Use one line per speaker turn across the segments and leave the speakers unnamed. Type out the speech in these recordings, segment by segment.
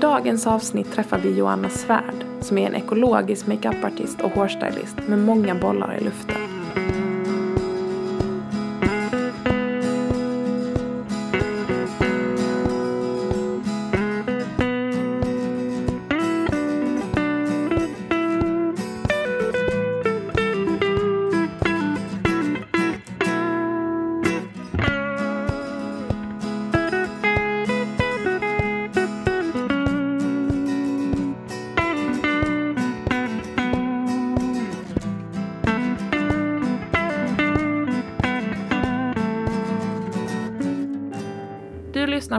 Dagens avsnitt träffar vi Joanna Svärd som är en ekologisk makeupartist och hårstylist med många bollar i luften.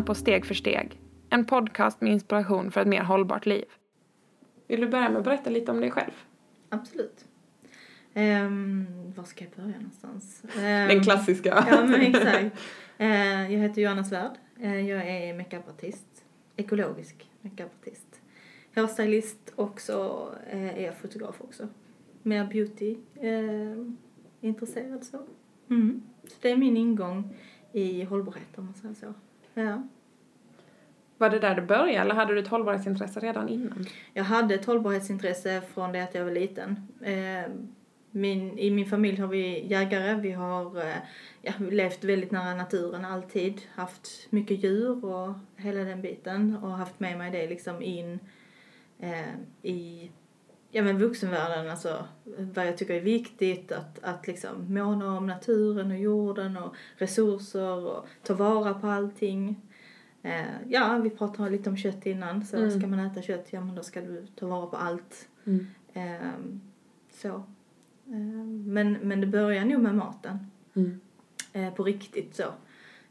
På Steg för steg, en podcast med inspiration för ett mer hållbart liv. Vill du börja med att berätta lite om dig själv?
Absolut. Um, var ska jag börja någonstans?
Den
Ehm,
klassiska.
Ja, men exakt. Eh, jag heter Johanna Svärd. Eh, jag är makeupartist. Ekologisk makeupartist. Hairstylist och så eh, är jag fotograf också. Mer beauty intresserad så. Mm. Så det är min ingång i hållbarhet om man säger så. Ja.
Var det där det började eller hade du ett hållbarhetsintresse redan innan?
Jag hade ett hållbarhetsintresse från det att jag var liten. Eh, min, I min familj har vi jägare, vi har eh, ja, levt väldigt nära naturen alltid, haft mycket djur och hela den biten och haft med mig det liksom in eh, i ja, men vuxenvärlden, alltså vad jag tycker är viktigt, att, att liksom måna om naturen och jorden och resurser och ta vara på allting. Eh, ja, vi pratade lite om kött innan, så
Mm.
ska man äta kött, ja men då ska du ta vara på allt.
Mm.
Ehm, så. Ehm, men, men det börjar nog med maten.
Mm.
Eh, på riktigt så.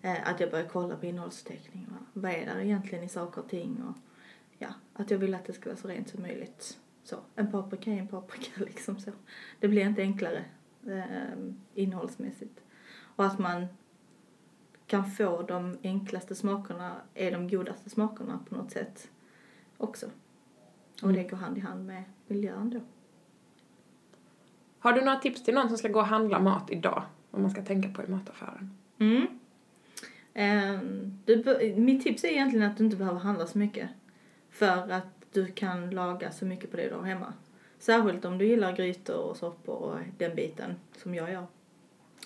Eh, att jag började kolla på innehållsförteckning. och Vad är där egentligen i saker och ting? Och, ja, att jag vill att det ska vara så rent som möjligt. Så. En paprika är en paprika liksom så. Det blir inte enklare eh, innehållsmässigt. Och att man kan få de enklaste smakerna är de godaste smakerna på något sätt också. Och det går hand i hand med miljön då.
Har du några tips till någon som ska gå och handla mat idag? Vad man ska tänka på i mataffären?
Mm. Ehm, du, mitt tips är egentligen att du inte behöver handla så mycket. För att du kan laga så mycket på det du har hemma. Särskilt om du gillar grytor och soppor och den biten som jag gör.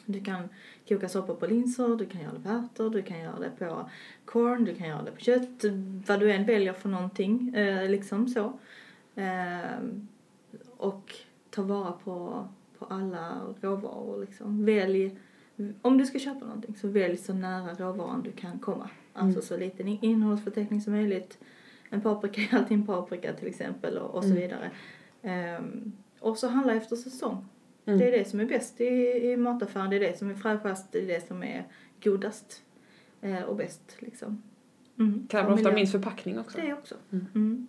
Du kan koka soppa på linser, du kan göra det på ärtor, du kan göra det på korn, du kan göra det på kött. Vad du än väljer för någonting, eh, liksom så. Ehm, och ta vara på, på alla råvaror liksom. Välj om du ska köpa någonting så välj så nära råvaran du kan komma. Alltså
Mm.
så liten in- innehållsförteckning som möjligt. En paprika är alltid en paprika till exempel och, och så
Mm.
vidare. Ehm, och så handla efter säsong.
Mm.
Det är det som är bäst i, i mataffären, det är det som är fräschast, det är det som är godast eh, och bäst liksom. Mm.
Kräver ofta minst förpackning också.
det också.
Mm.
Mm.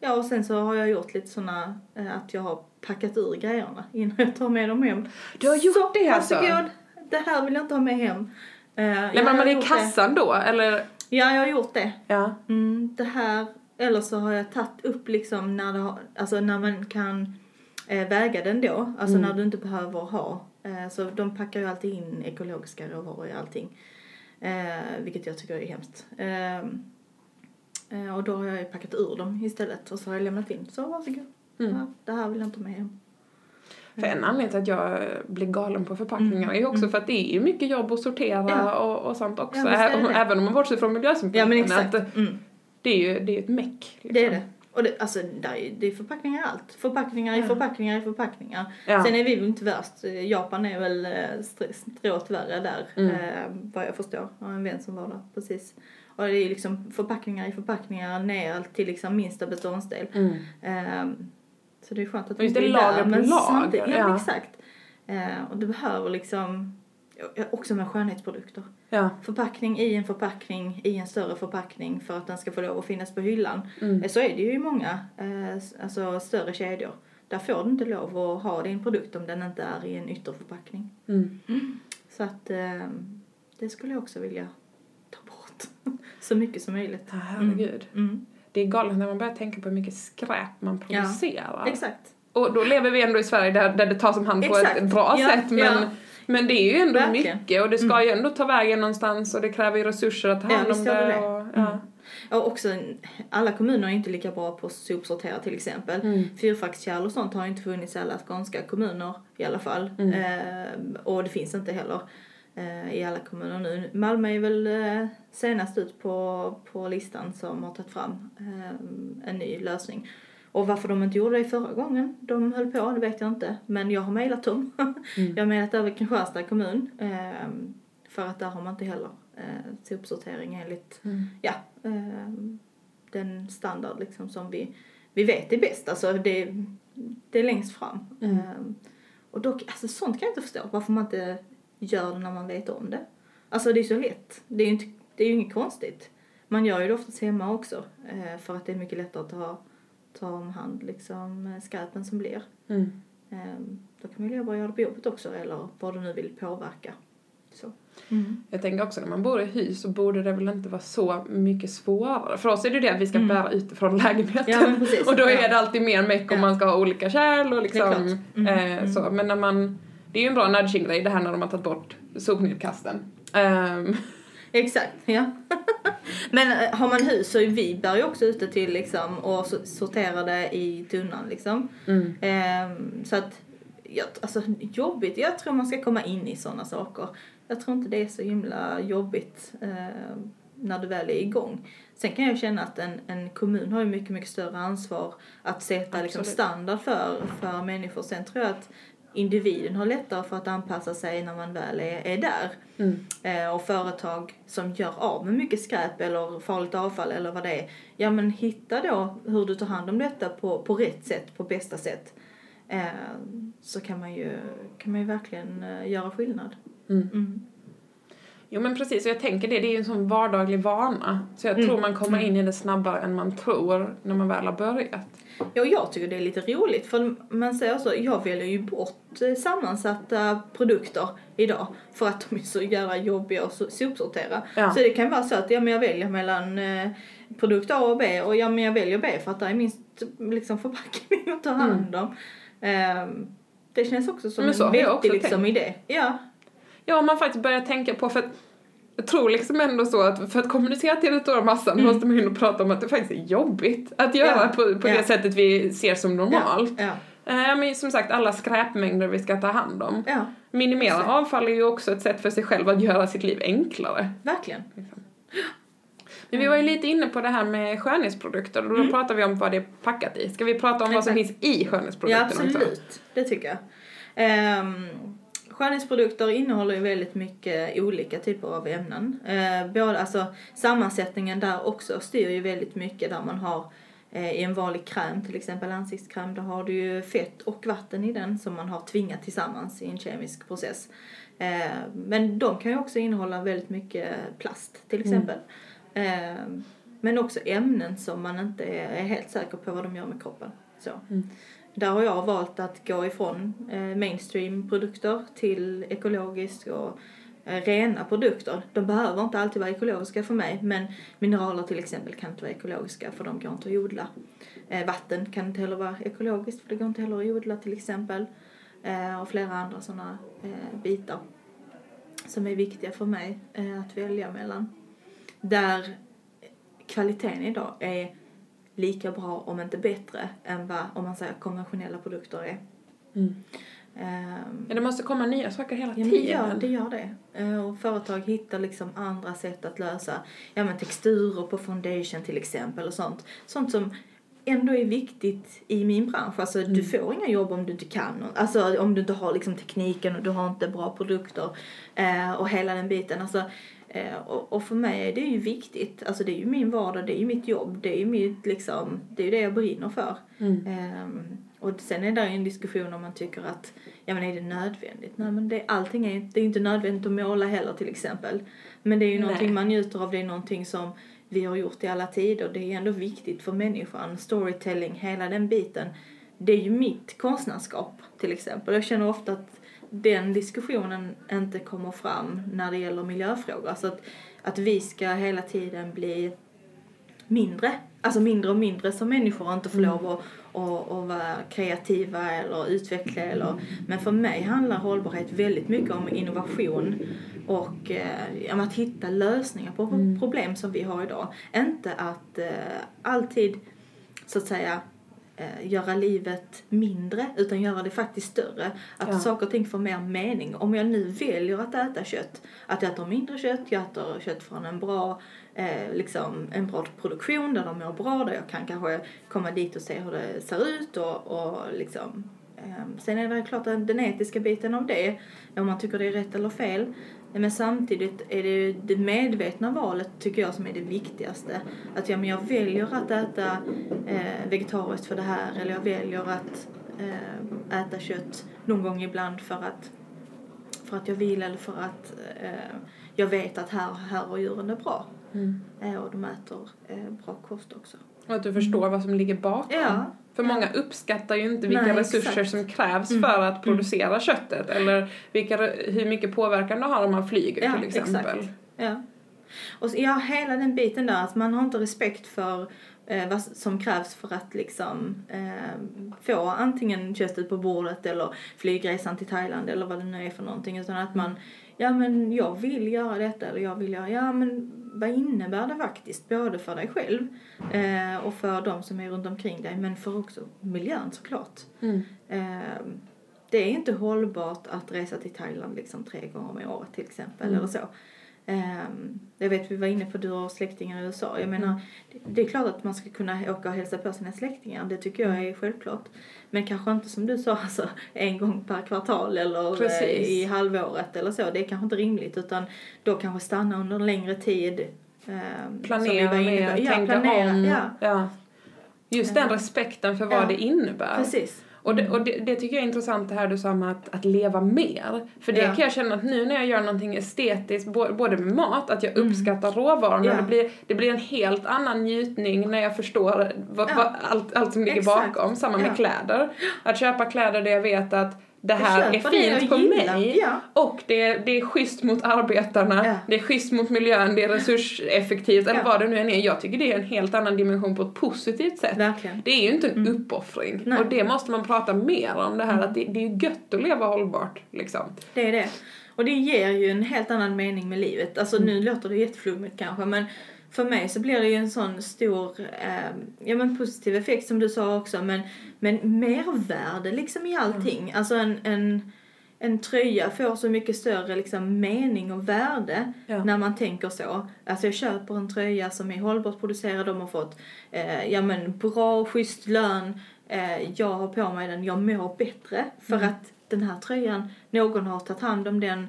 Ja, och sen så har jag gjort lite såna eh, att jag har packat ur grejerna innan jag tar med dem hem.
Du har gjort
så,
det alltså?
Varsågod, det här vill jag inte ha med hem. Uh,
Lämnar man det i kassan då eller?
Ja, jag har gjort det.
Ja.
Mm, det här, eller så har jag tagit upp liksom när det har, alltså när man kan eh, väga den då, alltså
Mm.
när du inte behöver ha. Eh, så de packar ju alltid in ekologiska råvaror i allting. Eh, vilket jag tycker är hemskt. Ehm, eh, och då har jag ju packat ur dem istället och så har jag lämnat in. Så varsågod.
Mm.
Ja, det här vill jag inte ha med hem.
För en anledning till att jag blir galen på förpackningar är ju också
Mm.
för att det är ju mycket jobb att sortera
Ja.
och, och sånt också.
Ja, är
även om man bortser från miljösynpunkten.
Ja men exakt.
Att
Mm.
det är ju det är ett meck. Liksom.
Det är det. Och det, alltså, där är, det är förpackningar allt. Förpackningar i förpackningar i förpackningar.
Ja.
Sen är vi väl inte värst. Japan är väl eh, str- strået värre där,
Mm.
eh, vad jag förstår. Jag har en vän som var där, precis. Och det är liksom förpackningar i förpackningar ner till liksom minsta beståndsdel.
Mm.
Eh, så det är skönt att
det,
inte är där. men samtidigt- Ja, exakt. Eh, och du behöver liksom också med skönhetsprodukter.
Ja.
Förpackning i en förpackning i en större förpackning för att den ska få lov att finnas på hyllan.
Mm.
Eh, Så är det ju i många eh, alltså större kedjor. Där får du inte lov att ha din produkt om den inte är i en ytterförpackning.
Mm.
Så att eh, det skulle jag också vilja ta bort. Så mycket som möjligt.
Ja, herregud.
Mm.
Det är galet när man börjar tänka på hur mycket skräp man producerar.
Exakt.
Och då lever vi ändå i Sverige där, där det tas om hand på
Exakt.
ett bra
Ja,
sätt. Men,
ja.
Men det är ju ändå
Verkligen. Mm.
mycket och det ska ju ändå ta vägen någonstans och det kräver ju resurser att ta
Ja,
hand om
visst gör
det.
det.
Och, ja.
Mm. Och också, alla kommuner är inte lika bra på att sopsortera till exempel.
Mm.
Fyrfackskärl och sånt har inte funnits i alla skånska kommuner i alla fall.
Mm.
Eh, och det finns inte heller eh, i alla kommuner nu. Malmö är väl eh, senast ut på, på listan som har tagit fram eh, en ny lösning. Och varför de inte gjorde det förra gången de höll på, det vet jag inte. Men jag har mejlat dem.
Mm.
jag har mejlat över Kristianstad kommun. Eh, för att där har man inte heller eh, sopsortering enligt
Mm.
ja, eh, den standard liksom som vi, vi vet är bäst. Alltså det, det är längst fram.
Mm.
Eh, och dock, alltså sånt kan jag inte förstå. Varför man inte gör det när man vet om det. Alltså det är så lätt. Det är ju, inte, det är ju inget konstigt. Man gör ju det oftast hemma också. Eh, för att det är mycket lättare att ta, ta om hand liksom eh, skräpen som blir.
Mm.
Eh, då kan man ju bara göra det på jobbet också eller vad du nu vill påverka. Så. Mm.
Jag tänker också när man bor i hus så borde det väl inte vara så mycket svårare. För oss är det ju det att vi ska
Mm.
bära ut från lägenheten.
Ja, precis.
och då är
Ja.
det alltid mer meck om
Ja.
man ska ha olika kärl och liksom
klart. Mm,
eh,
mm.
så. Men när man, det är ju en bra nudging-grej det här när de har tagit bort sopnedkasten. Ehm,
Exakt, ja. Men eh, har man hus så är vi bär ju också ute till liksom och so- sorterar det i tunnan liksom.
mm.
Ehm, så att, ja, alltså jobbigt, jag tror man ska komma in i sådana saker. Jag tror inte det är så himla jobbigt eh, när du väl är igång. Sen kan jag känna att en, en kommun har ju mycket, mycket större ansvar att sätta liksom, standard för, för människor. Sen tror jag att individen har lättare för att anpassa sig när man väl är, är där.
Mm.
Eh, och företag som gör av med mycket skräp eller farligt avfall eller vad det är. Ja men hitta då hur du tar hand om detta på, på rätt sätt, på bästa sätt. Eh, så kan man ju, kan man ju verkligen eh, göra skillnad.
Mm.
Mm.
Jo men precis, och jag tänker det, det är ju en sån vardaglig vana. Så jag
Mm.
tror man kommer in i det snabbare än man tror när man väl har börjat.
Ja, jag tycker det är lite roligt för man säger så, jag väljer ju bort eh, sammansatta produkter idag för att de är så jävla jobbiga att so- sopsortera.
Ja.
Så det kan vara så att ja, men jag väljer mellan eh, produkt A och B och ja, men jag väljer B för att det är minst liksom, förpackning att ta hand om. Ehm, det känns också som
så
en vettig liksom, idé. Ja,
Ja, om man faktiskt börjar tänka på, för att jag tror liksom ändå så att för att kommunicera till den stora massan
Mm.
måste man ju prata om att det faktiskt är jobbigt att göra
Ja.
på, på
Ja.
det sättet vi ser som normalt.
ja,
Eh, men som sagt, alla skräpmängder vi ska ta hand om.
ja,
Minimera
Exakt.
avfall är ju också ett sätt för sig själv att göra sitt liv enklare.
verkligen.
Men vi var ju lite inne på det här med skönhetsprodukter och då
Mm.
pratar vi om vad det är packat i. Ska vi prata om vad som
Exakt.
finns i
Ja,
skönhetsprodukterna också?
absolut. Det tycker jag. Um, skönhetsprodukter innehåller ju väldigt mycket olika typer av ämnen. Uh, både, alltså, sammansättningen där också styr ju väldigt mycket där man har eh, i en vanlig kräm, till exempel ansiktskräm, där har du ju fett och vatten i den som man har tvingat tillsammans i en kemisk process. Eh, men de kan ju också innehålla väldigt mycket plast till exempel. Eh, men också ämnen som man inte är, är helt säker på vad de gör med kroppen. Så.
Mm.
Där har jag valt att gå ifrån eh, mainstream-produkter till ekologiskt och eh, rena produkter. De behöver inte alltid vara ekologiska för mig men mineraler till exempel kan inte vara ekologiska för de går inte att odla. Eh, vatten kan inte heller vara ekologiskt för det går inte heller att odla till exempel. Och flera andra sådana bitar som är viktiga för mig att välja mellan. Där kvaliteten idag är lika bra, om inte bättre, än vad om man säger konventionella produkter är.
Mm.
Ehm,
Ja, det måste komma nya saker hela
Ja,
tiden.
gör, det gör det. Eh, Och företag hittar liksom andra sätt att lösa ja, men texturer på foundation till exempel och sånt. Sånt som ändå är viktigt i min bransch. Alltså du
Mm.
får inga jobb om du inte kan. Alltså om du inte har liksom tekniken och du har inte bra produkter eh, och hela den biten. Alltså och, och för mig är det ju viktigt, alltså det är ju min vardag, det är ju mitt jobb, det är ju mitt liksom, det är ju det jag brinner för.
Mm.
Ehm, och sen är det en diskussion om man tycker att, ja men är det nödvändigt? Nej men det, allting är, det är inte nödvändigt att måla heller till exempel. Men det är ju
Nej.
någonting man njuter av, det är någonting som vi har gjort i alla tider. Det är ändå viktigt för människan, storytelling, hela den biten. Det är ju mitt konstnärskap till exempel. Jag känner ofta att den diskussionen inte kommer fram när det gäller miljöfrågor. Alltså att, att vi ska hela tiden bli mindre, alltså mindre och mindre som människor och inte få lov att, att, att vara kreativa eller utveckla eller men för mig handlar hållbarhet väldigt mycket om innovation och eh, om att hitta lösningar på problem som vi har idag. Inte att eh, alltid så att säga göra livet mindre utan göra det faktiskt större. Att
Ja.
saker och ting får mer mening. Om jag nu väljer att äta kött, att jag äter mindre kött, jag äter kött från en bra eh, liksom en bra produktion där de mår bra, där jag kan kanske komma dit och se hur det ser ut och, och liksom ehm, Sen är det klart att den etiska biten av det, om man tycker det är rätt eller fel. Men samtidigt är det det medvetna valet tycker jag som är det viktigaste. Att ja, men jag väljer att äta eh, vegetariskt för det här eller jag väljer att eh, äta kött någon gång ibland för att, för att jag vill eller för att eh, jag vet att här, här har djuren det bra.
Mm.
Eh, och de äter eh, bra kost också.
Och att du förstår vad som ligger bakom.
Ja.
För många uppskattar ju inte vilka
Nej,
resurser
exakt.
som krävs
Mm.
för att producera köttet eller vilka, hur mycket påverkan det har om man flyger
Ja,
till exempel.
exakt. Ja. Och så, ja, hela den biten där att man har inte respekt för eh, vad som krävs för att liksom eh, få antingen köttet på bordet eller flygresan till Thailand eller vad det nu är för någonting utan att man ja men jag vill göra detta eller jag vill göra, ja men vad innebär det faktiskt både för dig själv eh, och för de som är runt omkring dig men för också miljön såklart.
Mm.
Eh, det är inte hållbart att resa till Thailand liksom tre gånger om året till exempel
Mm.
eller så. Eh, jag vet vi var inne på du har släktingar i USA. Jag menar
Mm.
det, är klart att man ska kunna åka och hälsa på sina släktingar. Det tycker jag är självklart. Men kanske inte som du sa alltså en gång per kvartal eller
Precis.
eh, i halvåret eller så. Det är kanske inte rimligt utan då kanske stanna under en längre tid. Eh, vi
Planera mer.
Ja,
tänka
planera,
om.
Ja,
Ja. Just den respekten för vad det innebär.
precis.
Och, det, och det, det tycker jag är intressant det här du sa med att, att leva mer. För det
Ja.
kan jag känna att nu när jag gör någonting estetiskt, både med mat, att jag
Mm.
uppskattar råvarorna,
Ja.
det, blir, det blir en helt annan njutning när jag förstår vad,
Ja.
vad, allt, allt som ligger
Exakt.
bakom. Samma med kläder. Att köpa kläder där jag vet att det här är fint på mig.
Ja.
Och det är, det är schysst mot arbetarna,
Ja.
det är schysst mot miljön, det är resurseffektivt eller
Ja.
vad det nu än är. Jag tycker det är en helt annan dimension på ett positivt sätt.
Verkligen.
Det är ju inte en
Mm.
uppoffring.
Nej.
Och det måste man prata mer om det här att det, det är ju gött att leva hållbart liksom.
Det är det. Och det ger ju en helt annan mening med livet. Alltså nu låter det jätteflummigt kanske men för mig så blir det ju en sån stor, eh, ja men positiv effekt som du sa också men, men mervärde liksom i allting. Alltså en, en, en tröja får så mycket större liksom mening och värde
Ja.
när man tänker så. Alltså jag köper en tröja som är hållbart producerad, de har fått eh, ja men bra schysst lön, eh, jag har på mig den, jag mår bättre för
Mm.
att den här tröjan, någon har tagit hand om den,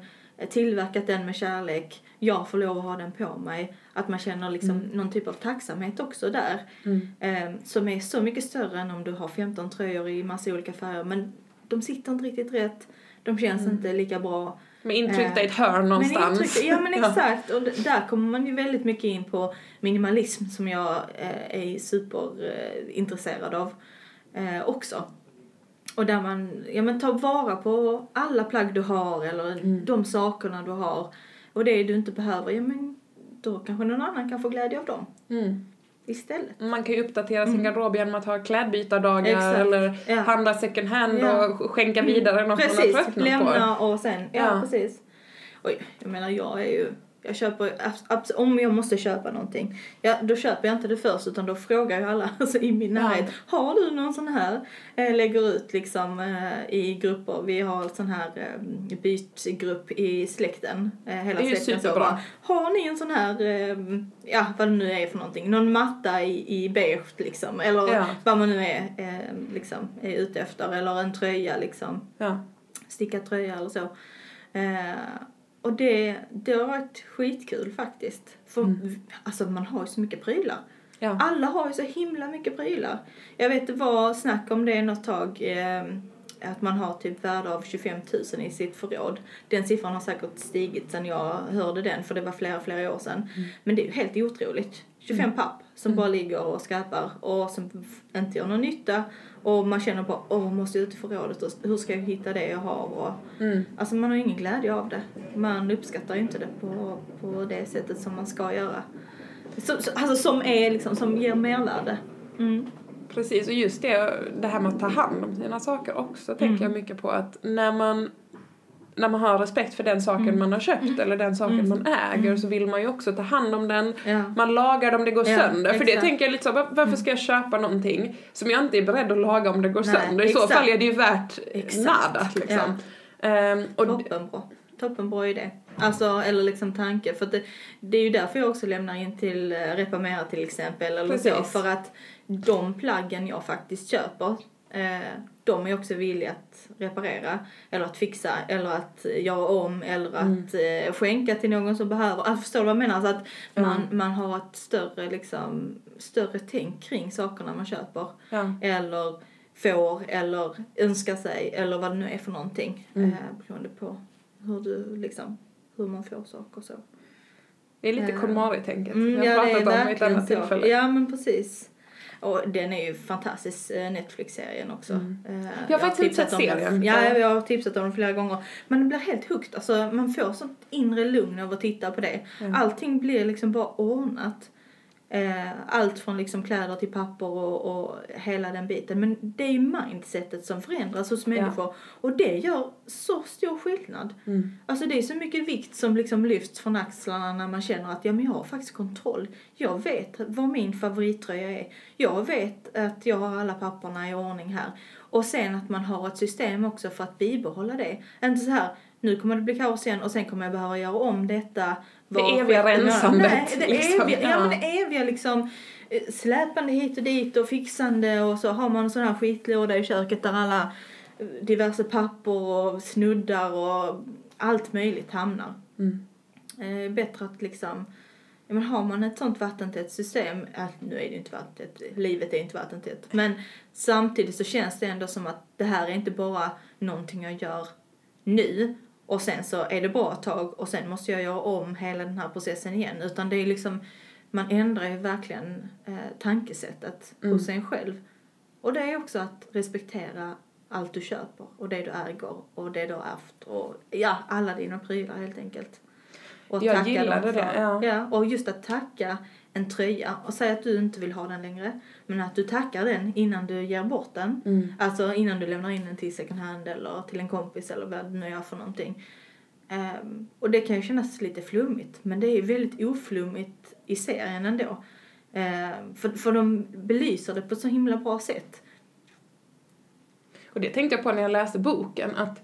tillverkat den med kärlek, jag får lov att ha den på mig. Att man känner liksom någon typ av tacksamhet också där.
Mm.
Eh, som är så mycket större än om du har 15 tröjor i massa olika färger men de sitter inte riktigt rätt, de känns inte lika bra.
Med intryckta i ett hörn någonstans.
Men intryck, ja men exakt. Och d- där kommer man ju väldigt mycket in på minimalism som jag eh, är superintresserad av eh, också. Och där man, ja men tar vara på alla plagg du har eller
Mm.
de sakerna du har. Och det du inte behöver, ja men då kanske någon annan kan få glädje av dem
Mm.
istället.
Man kan ju uppdatera sin
Mm.
garderob genom att ha klädbytardagar
Exakt.
eller
Ja.
handla second hand
Ja.
och skänka vidare något man har
Precis,
tröttnat på.
lämna och sen, ja,
Ja.
precis. Oj, jag menar jag är ju, jag köper, om jag måste köpa någonting, ja, då köper jag inte det först utan då frågar jag alla alltså, i min
Ja.
närhet, har du någon sån här? Eh, lägger ut liksom eh, i grupper, vi har en sån här eh, bytgrupp i släkten, eh, hela
Det är ju
släkten så
superbra.
bara, har ni en sån här, eh, ja vad det nu är för någonting, någon matta i, i beige liksom, eller
Ja.
vad man nu är eh, liksom är ute efter, eller en tröja liksom
Ja.
stickad tröja eller så. Och det, det har varit skitkul faktiskt. För alltså man har ju så mycket prylar.
Ja.
Alla har ju så himla mycket prylar. Jag vet det var snack om det något tag. Eh, att man har typ värde av 25 000 i sitt förråd. Den siffran har säkert stigit sen jag hörde den för det var flera, flera år sedan. Men det är ju helt otroligt. 25 papp som bara ligger och skräpar och som inte gör någon nytta. Och man känner bara, åh, måste jag ut i förrådet och hur ska jag hitta det jag har? Och,
Mm.
Alltså man har ingen glädje av det. Man uppskattar ju inte det på, på det sättet som man ska göra. Så, så, alltså som är liksom, som ger mervärde. Mm.
Precis, och just det, det här med att ta hand om sina saker också tänker jag mycket på att när man när man har respekt för den saken man har köpt eller den saken man äger så vill man ju också ta hand om den.
Ja.
Man lagar om det går
Ja,
sönder. För det
exakt.
tänker jag lite så, var- varför ska jag köpa någonting som jag inte är beredd att laga om det går
Nej,
sönder? I så
exakt.
fall är det ju värt
Exakt.
nada liksom. Ehm, och d-
Toppenbra. Toppenbra idé. Alltså, eller liksom tanke. För det, det är ju därför jag också lämnar in till eh, Reparmera till exempel. Eller så. För att de plaggen jag faktiskt köper, eh, de är också villiga att reparera. Eller att fixa, eller att göra om, eller att eh, skänka till någon som behöver. Alltså, förstår du vad jag menar? Så att man, man har ett större, liksom, större tänk kring sakerna man köper.
ja.
Eller får, eller önskar sig, eller vad det nu är för någonting.
Mm.
Eh, beroende på hur du liksom, hur man får saker och så.
Det är lite
Eh,
KonMari-tänket.
Mm,
vi har
ja, det
pratat om i ett
verkligen
annat tillfälle.
Ja, men precis. Och den är ju fantastisk, eh, Netflix-serien också.
Mm.
Eh,
Jag har faktiskt inte
tipsat
sett
om den-
serien.
Ja, jag har tipsat om den flera gånger. Men det blir helt hooked. Alltså, man får sånt inre lugn av att titta på det.
Mm.
Allting blir liksom bara ordnat. Eh, allt från liksom kläder till papper och, och hela den biten. Men det är ju mindsetet som förändras hos människor. Och det gör så stor skillnad.
Mm.
Alltså det är så mycket vikt som liksom lyfts från axlarna när man känner att ja, men jag har faktiskt kontroll. Jag vet vad min favorittröja är. Jag vet att jag har alla papperna i ordning här. Och sen att man har ett system också för att bibehålla det. Inte så här, nu kommer det bli kaos igen och sen kommer jag behöva göra om detta. Var
eviga rensandet,
Nej, det
liksom.
eviga, ja.
Ja.
men det eviga liksom eh, släpande hit och dit och fixande och så har man en sån här skitlåda i köket där alla eh, diverse papper och snuddar och allt möjligt hamnar.
Mm.
Eh, bättre att liksom, ja men har man ett sånt vattentätt system, äh, nu är det ju inte vattentätt, livet är inte vattentätt, men samtidigt så känns det ändå som att det här är inte bara någonting jag gör nu och sen så är det bra ett tag och sen måste jag göra om hela den här processen igen, utan det är liksom, man ändrar ju verkligen eh, tankesättet
Mm.
hos en själv. Och det är också att respektera allt du köper och det du äger och det du har ärvt och ja, alla dina prylar helt enkelt. Och
Jag
tacka dem
gillade det, ja.
ja. Och just att tacka en tröja och säga att du inte vill ha den längre men att du tackar den innan du ger bort den.
Mm.
Alltså innan du lämnar in den till second hand eller till en kompis eller vad du nu gör för någonting. Ehm, och det kan ju kännas lite flummigt men det är väldigt oflummigt i serien ändå. Ehm, för, för de belyser det på så himla bra sätt.
Och det tänkte jag på när jag läste boken att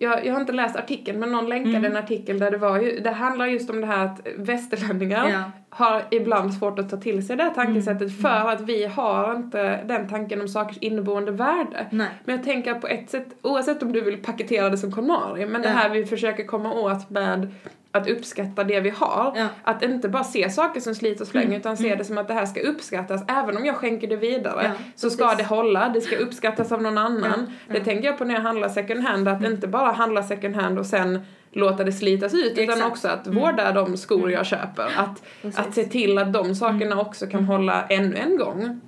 jag, jag har inte läst artikeln men någon länkade
Mm.
en artikel där det var ju, det handlar just om det här att västerlänningar
Ja.
har ibland svårt att ta till sig det här tankesättet
Mm.
för att vi har inte den tanken om sakers inneboende värde.
Nej.
Men jag tänker på ett sätt, oavsett om du vill paketera det som KonMari, men det
Ja.
här vi försöker komma åt med att uppskatta det vi har.
Ja.
Att inte bara se saker som slit och släng
Mm.
utan se det som att det här ska uppskattas. Även om jag skänker det vidare
Ja,
så ska det hålla, det ska uppskattas av någon annan.
Ja,
Det tänker jag på när jag handlar second hand, att inte bara handla second hand och sen låta det slitas ut utan
Exakt.
också att
Mm.
vårda de skor jag köper. Att,
Precis.
att se till att de sakerna också kan hålla ännu en gång.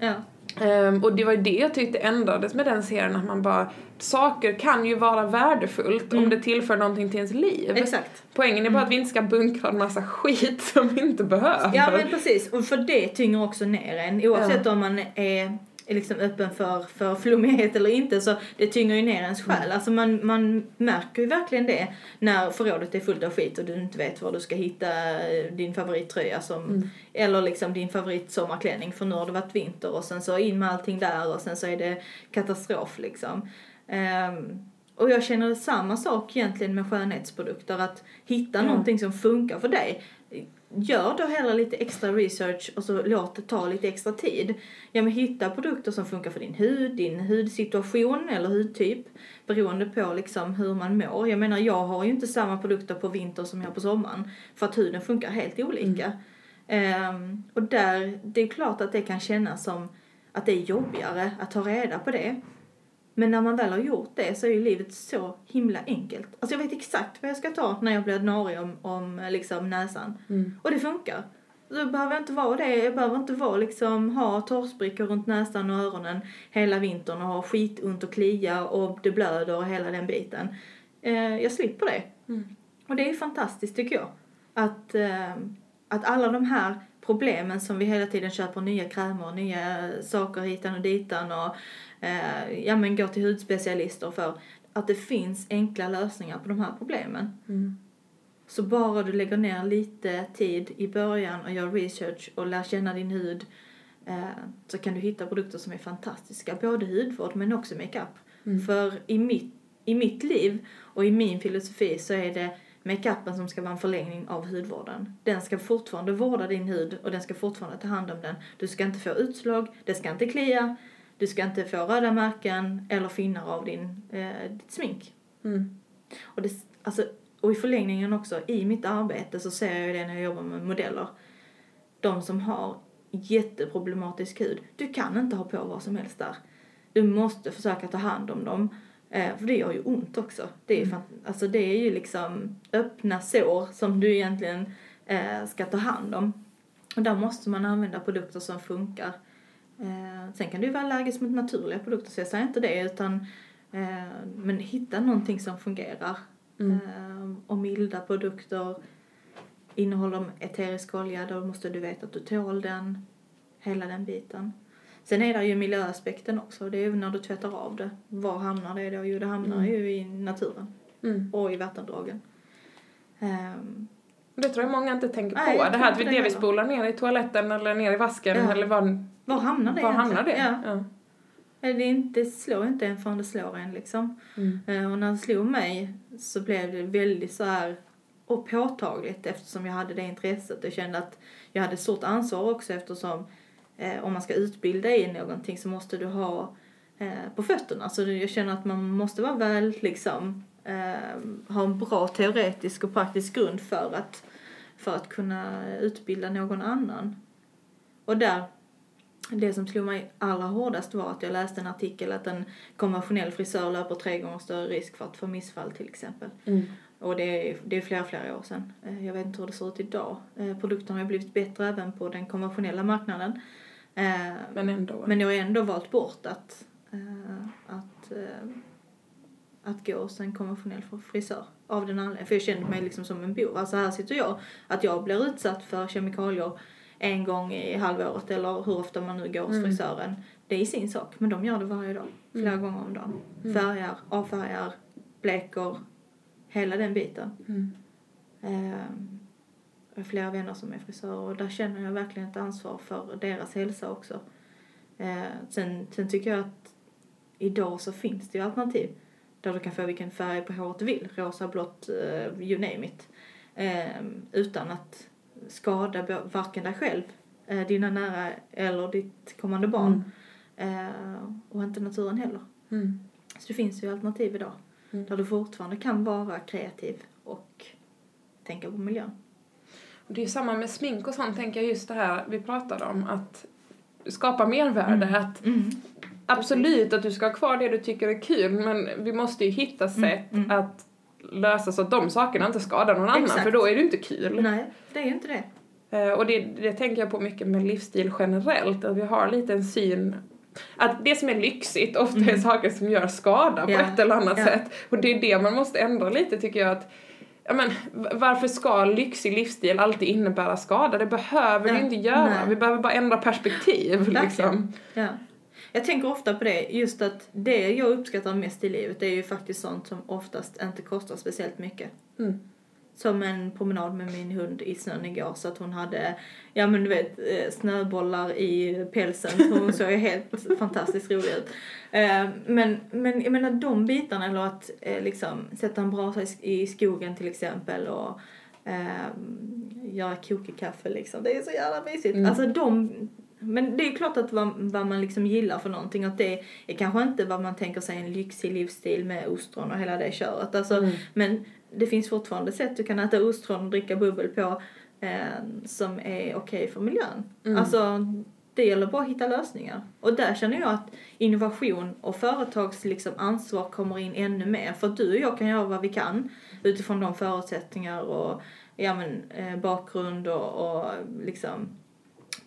Ja.
Ehm, och det var ju det jag tyckte ändrades med den serien, att man bara, saker kan ju vara värdefullt om
Mm.
det tillför någonting till ens liv.
Exakt.
Poängen är bara att vi inte ska bunkra en massa skit som vi inte behöver.
Ja men precis, och för det tynger också ner en. Oavsett om man är är liksom öppen för, för flummighet eller inte så det tynger ju ner ens själ. Alltså man, man märker ju verkligen det när förrådet är fullt av skit och du inte vet var du ska hitta eh, din favorittröja som, eller liksom din favoritsommarklänning för nu har det varit vinter och sen så in med allting där och sen så är det katastrof liksom. Ehm, och jag känner samma sak egentligen med skönhetsprodukter, att hitta
Ja.
någonting som funkar för dig. Gör då hellre lite extra research och så låt det ta lite extra tid. Ja men hitta produkter som funkar för din hud, din hudsituation eller hudtyp beroende på liksom hur man mår. Jag menar jag har ju inte samma produkter på vinter som jag har på sommaren för att huden funkar helt olika. Ehm, och där, det är klart att det kan kännas som att det är jobbigare att ta reda på det. Men när man väl har gjort det så är ju livet så himla enkelt. Alltså jag vet exakt vad jag ska ta när jag blir narig om, om liksom näsan. Och det funkar. Så behöver jag inte vara det. Jag behöver inte vara liksom, ha torrsprickor runt näsan och öronen hela vintern och ha skitont och klia och det blöder och hela den biten. Eh, jag slipper det. Och det är fantastiskt tycker jag. Att, eh, att alla de här problemen som vi hela tiden köper nya krämer, nya saker hitan och ditan och eh, ja men går till hudspecialister för att det finns enkla lösningar på de här problemen. Så bara du lägger ner lite tid i början och gör research och lär känna din hud eh, så kan du hitta produkter som är fantastiska. Både hudvård men också makeup. För i mitt, i mitt liv och i min filosofi så är det makeupen som ska vara en förlängning av hudvården. Den ska fortfarande vårda din hud och den ska fortfarande ta hand om den. Du ska inte få utslag, det ska inte klia, du ska inte få röda märken eller finnar av din, eh, ditt smink.
Mm.
Och, det, alltså, och i förlängningen också, i mitt arbete så ser jag det när jag jobbar med modeller. De som har jätteproblematisk hud, du kan inte ha på vad som helst där. Du måste försöka ta hand om dem. Eh, för det gör ju ont också. Det är, fan, alltså det är ju liksom öppna sår som du egentligen eh, ska ta hand om. Och där måste man använda produkter som funkar. Eh, sen kan du vara allergisk mot naturliga produkter, så jag säger inte det. Utan, eh, men hitta någonting som fungerar. Eh, och milda produkter. Innehåller de eterisk olja, då måste du veta att du tål den. Hela den biten. Sen är det ju miljöaspekten också. Det är ju när du tvättar av det. Var hamnar det då? Jo, det hamnar ju i naturen.
Mm.
Och i vattendragen. Ehm,
Det tror jag många inte tänker
Nej,
på. Det här att vi,
heller.
spolar ner i toaletten eller ner i vasken
Ja.
eller var,
var hamnar det
var hamnar det?
Ja.
Ja.
Eh, Det, inte, slår inte en förrän det slår en liksom.
Mm.
Eh, Och när det slog mig så blev det väldigt så här och påtagligt eftersom jag hade det intresset. Jag kände att jag hade ett stort ansvar också eftersom eh, om man ska utbilda i någonting så måste du ha eh, på fötterna. Så jag känner att man måste vara väl liksom eh, ha en bra teoretisk och praktisk grund för att, för att kunna utbilda någon annan. Och där det som slog mig allra hårdast var att jag läste en artikel att en konventionell frisör löper tre gånger större risk för att få missfall till exempel.
Mm.
Och det är, det är flera, flera år sedan. Eh, Jag vet inte hur det ser ut idag. Eh, Produkterna har blivit bättre även på den konventionella marknaden. Eh,
Men ändå.
Men jag har ändå valt bort att, eh, att, eh, att gå hos en konventionell frisör. Av den anledningen. För jag kände mig liksom som en bov. Alltså här sitter jag. Att jag blir utsatt för kemikalier en gång i halvåret eller hur ofta man nu går hos
Mm.
frisören. Det är sin sak. Men de gör det varje dag. Flera gånger om dagen. Färgar, avfärgar, bleker. Hela den biten.
Mm.
Har flera vänner som är frisörer och där känner jag verkligen ett ansvar för deras hälsa också. Ehm, sen, sen tycker jag att idag så finns det ju alternativ där du kan få vilken färg på håret du vill, rosa, blått, uh, you name it. Ehm, utan att skada varken dig själv, eh, dina nära eller ditt kommande barn. Ehm, och inte naturen heller.
Mm.
Så det finns ju alternativ idag.
Mm.
Där du fortfarande kan vara kreativ och tänka på miljön.
Och det är samma med smink och sånt, tänker jag just det här vi pratade om, att skapa mervärde. Att
Mm.
absolut att du ska ha kvar det du tycker är kul, men vi måste ju hitta sätt
mm.
att lösa så att de sakerna inte skadar någon annan,
Exakt.
för då är det inte kul.
Nej, det är inte det.
Eh, Och det, det tänker jag på mycket med livsstil generellt, att vi har lite en syn att det som är lyxigt ofta är saker som gör skada på
Ja.
ett eller annat
Ja.
sätt. Och det är det man måste ändra lite tycker jag att Ja, men, varför ska lyxig livsstil alltid innebära skada? Det behöver
Ja.
det inte göra.
Nej.
Vi behöver bara ändra perspektiv. Liksom.
Ja. Jag tänker ofta på det, just att det jag uppskattar mest i livet det är ju faktiskt sånt som oftast inte kostar speciellt mycket.
Mm.
Som en promenad med min hund i snön igår så att hon hade, ja men du vet, eh, snöbollar i pälsen. Hon såg helt fantastiskt rolig ut. Eh, Men, men jag menar de bitarna, eller att eh, liksom sätta en brasa i sk- i skogen till exempel och um, göra kokekaffe liksom. Det är så jävla mysigt.
Mm.
Alltså de, men det är klart att vad, vad man liksom gillar för någonting, att det är kanske inte vad man tänker sig en lyxig livsstil med ostron och hela det köret. Alltså,
Mm.
men det finns fortfarande sätt du kan äta ostron och dricka bubbel på eh, som är okej för miljön.
Mm.
Alltså, det gäller bara att hitta lösningar. Och där känner jag att innovation och företags liksom ansvar kommer in ännu mer. För du och jag kan göra vad vi kan utifrån de förutsättningar och ja, men, eh, bakgrund och, och liksom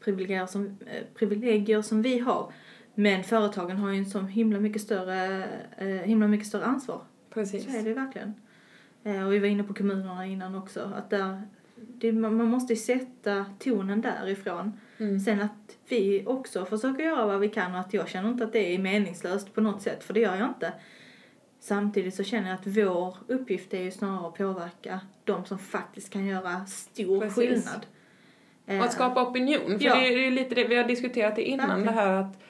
privilegier som, eh, privilegier som vi har. Men företagen har ju en så himla mycket större, eh, himla mycket större ansvar.
Precis.
Så är det verkligen. Eh, och vi var inne på kommunerna innan också. Att där, det, man måste ju sätta tonen därifrån.
Mm.
Sen att vi också försöker göra vad vi kan och att jag känner inte att det är meningslöst på något sätt, för det gör jag inte. Samtidigt så känner jag att vår uppgift är ju snarare att påverka de som faktiskt kan göra stor
Precis.
skillnad.
Och
Eh,
att skapa opinion. För
Ja.
det är ju lite det vi har diskuterat det innan,
Verkligen.
det här att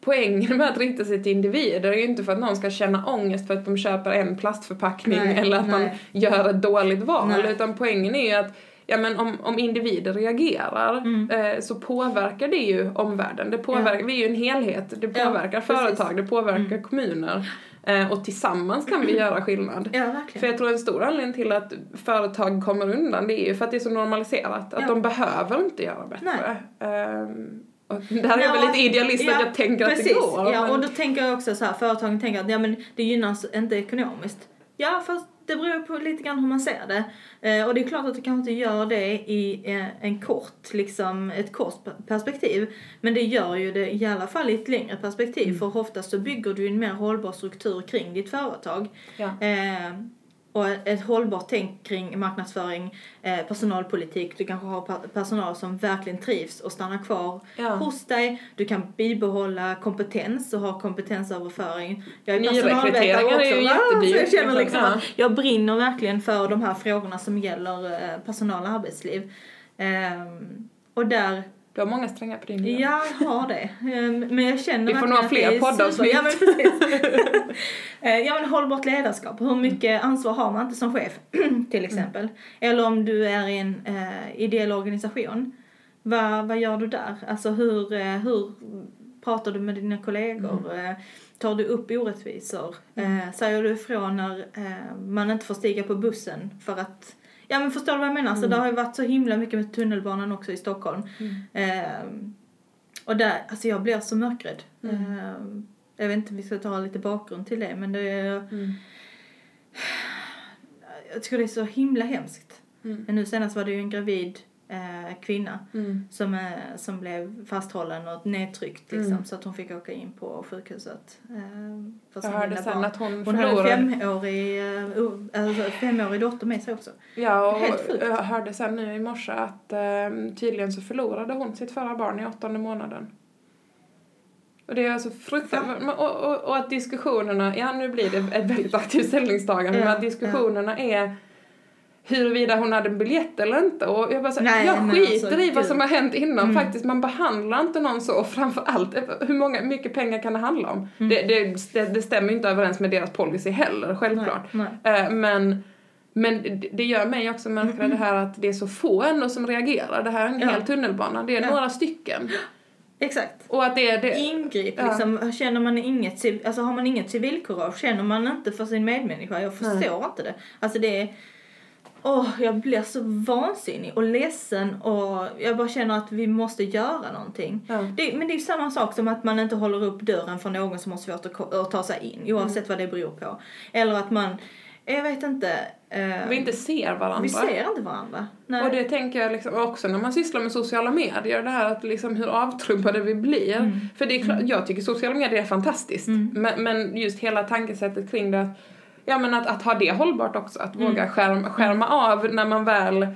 Poängen med att rikta sig till individer är ju inte för att någon ska känna ångest för att de köper en plastförpackning
Nej,
eller att man
nej.
gör ett dåligt val.
Nej.
Utan poängen är ju att ja, men om, om individer reagerar
Mm.
eh, så påverkar det ju omvärlden. Det påverkar, Vi är ju en helhet. Det
Ja,
påverkar
precis.
företag, det påverkar
Mm.
kommuner. Eh, och tillsammans kan vi göra skillnad.
Ja,
För jag tror en stor anledning till att företag kommer undan det är ju för att det är så normaliserat. Att
Ja.
de behöver inte göra bättre. Och där är väl
Ja,
lite idealist att
ja,
jag tänker att
Precis,
det går.
ja,
men-
och då tänker jag också så här, företagen tänker att ja, men det gynnas inte ekonomiskt. Ja, fast det beror på lite grann hur man ser det. Eh, och det är klart att det kanske inte gör det i eh, en kort, liksom ett kort perspektiv. Men det gör ju det i alla fall i ett längre perspektiv.
Mm.
För oftast så bygger du en mer hållbar struktur kring ditt företag.
Ja.
Eh, och ett hållbart tänk kring marknadsföring, eh, personalpolitik. Du kanske har personal som verkligen trivs och stannar kvar
Ja.
hos dig. Du kan bibehålla kompetens och ha kompetensöverföring. Jag är personalvetare
är ju
också, va?
jättedyrt,
Så jag känner
liksom.
liksom
Ja.
att jag brinner verkligen för de här frågorna som gäller eh, personal och arbetsliv. Ehm, och där
Du har många strängar på din.
Ja, jag har det. Ehm, Men jag känner
Vi får nog ha fler poddavsnitt.
Ja, men precis. Eh, ja, men hållbart ledarskap. Hur mycket ansvar har man inte som chef, till exempel? Eller om du är i en eh, ideell organisation. Vad, vad gör du där? Alltså hur, eh, hur pratar du med dina kollegor? Eh, tar du upp orättvisor? Eh, säger du ifrån när man inte får stiga på bussen för att Ja men förstår du vad jag menar? Så det har ju varit så himla mycket med tunnelbanan också i Stockholm. Ehm, och där, alltså jag blir så mörkrädd. Ehm, jag vet inte om vi ska ta lite bakgrund till det men det är,
Mm.
jag tycker det är så himla hemskt.
Mm.
Men nu senast var det ju en gravid eh, kvinna
Mm.
som, eh, som blev fasthållen och nedtryckt liksom,
Mm.
så att hon fick åka in på sjukhuset. Eh, för
Jag hörde sen
barn.
att hon,
Hon hade en femårig, eh, alltså femårig dotter med sig också.
Ja, och
Helt sjukt.
jag hörde sen nu i morse att eh, tydligen så förlorade hon sitt förra barn i åttonde månaden. Och det är alltså fruktansvärt. Och, och, och att diskussionerna, ja nu blir det ett väldigt aktivt ställningstagande,
Ja,
men att diskussionerna är huruvida hon hade en biljett eller inte. Och jag bara så,
Nej,
jag
men
skiter
alltså,
i vad som har hänt innan
Mm.
faktiskt. Man behandlar inte någon så. Och framförallt, hur många, mycket pengar kan det handla om?
Mm.
Det, det, det, det stämmer ju inte överens med deras policy heller, självklart.
Nej, nej.
Eh, men men det- gör mig också mörkare det här att det är så få ändå som reagerar. Det här är en
Ja.
hel tunnelbana, det är
Ja.
några stycken.
Exakt.
Och att det är det...
Ingrip
Ja.
liksom. Känner man inget, alltså har man inget civilkurage, känner man inte för sin medmänniska. Jag förstår inte det. Alltså det är, åh, jag blir så vansinnig och ledsen och jag bara känner att vi måste göra någonting.
Ja.
Det, men det är samma sak som att man inte håller upp dörren för någon som har svårt att, att ta sig in, oavsett
Mm.
vad det beror på. Eller att man, jag vet inte. eh,
Vi inte ser varandra.
vi ser inte varandra. Nej.
Och det tänker jag liksom också när man sysslar med sociala medier, det här att liksom hur avtrubbade vi blir.
Mm.
För det är klart, jag tycker sociala medier är fantastiskt.
Mm.
Men, men just hela tankesättet kring det, att, ja men att, att ha det hållbart också, att
Mm.
våga skärma, skärma av när man väl eh,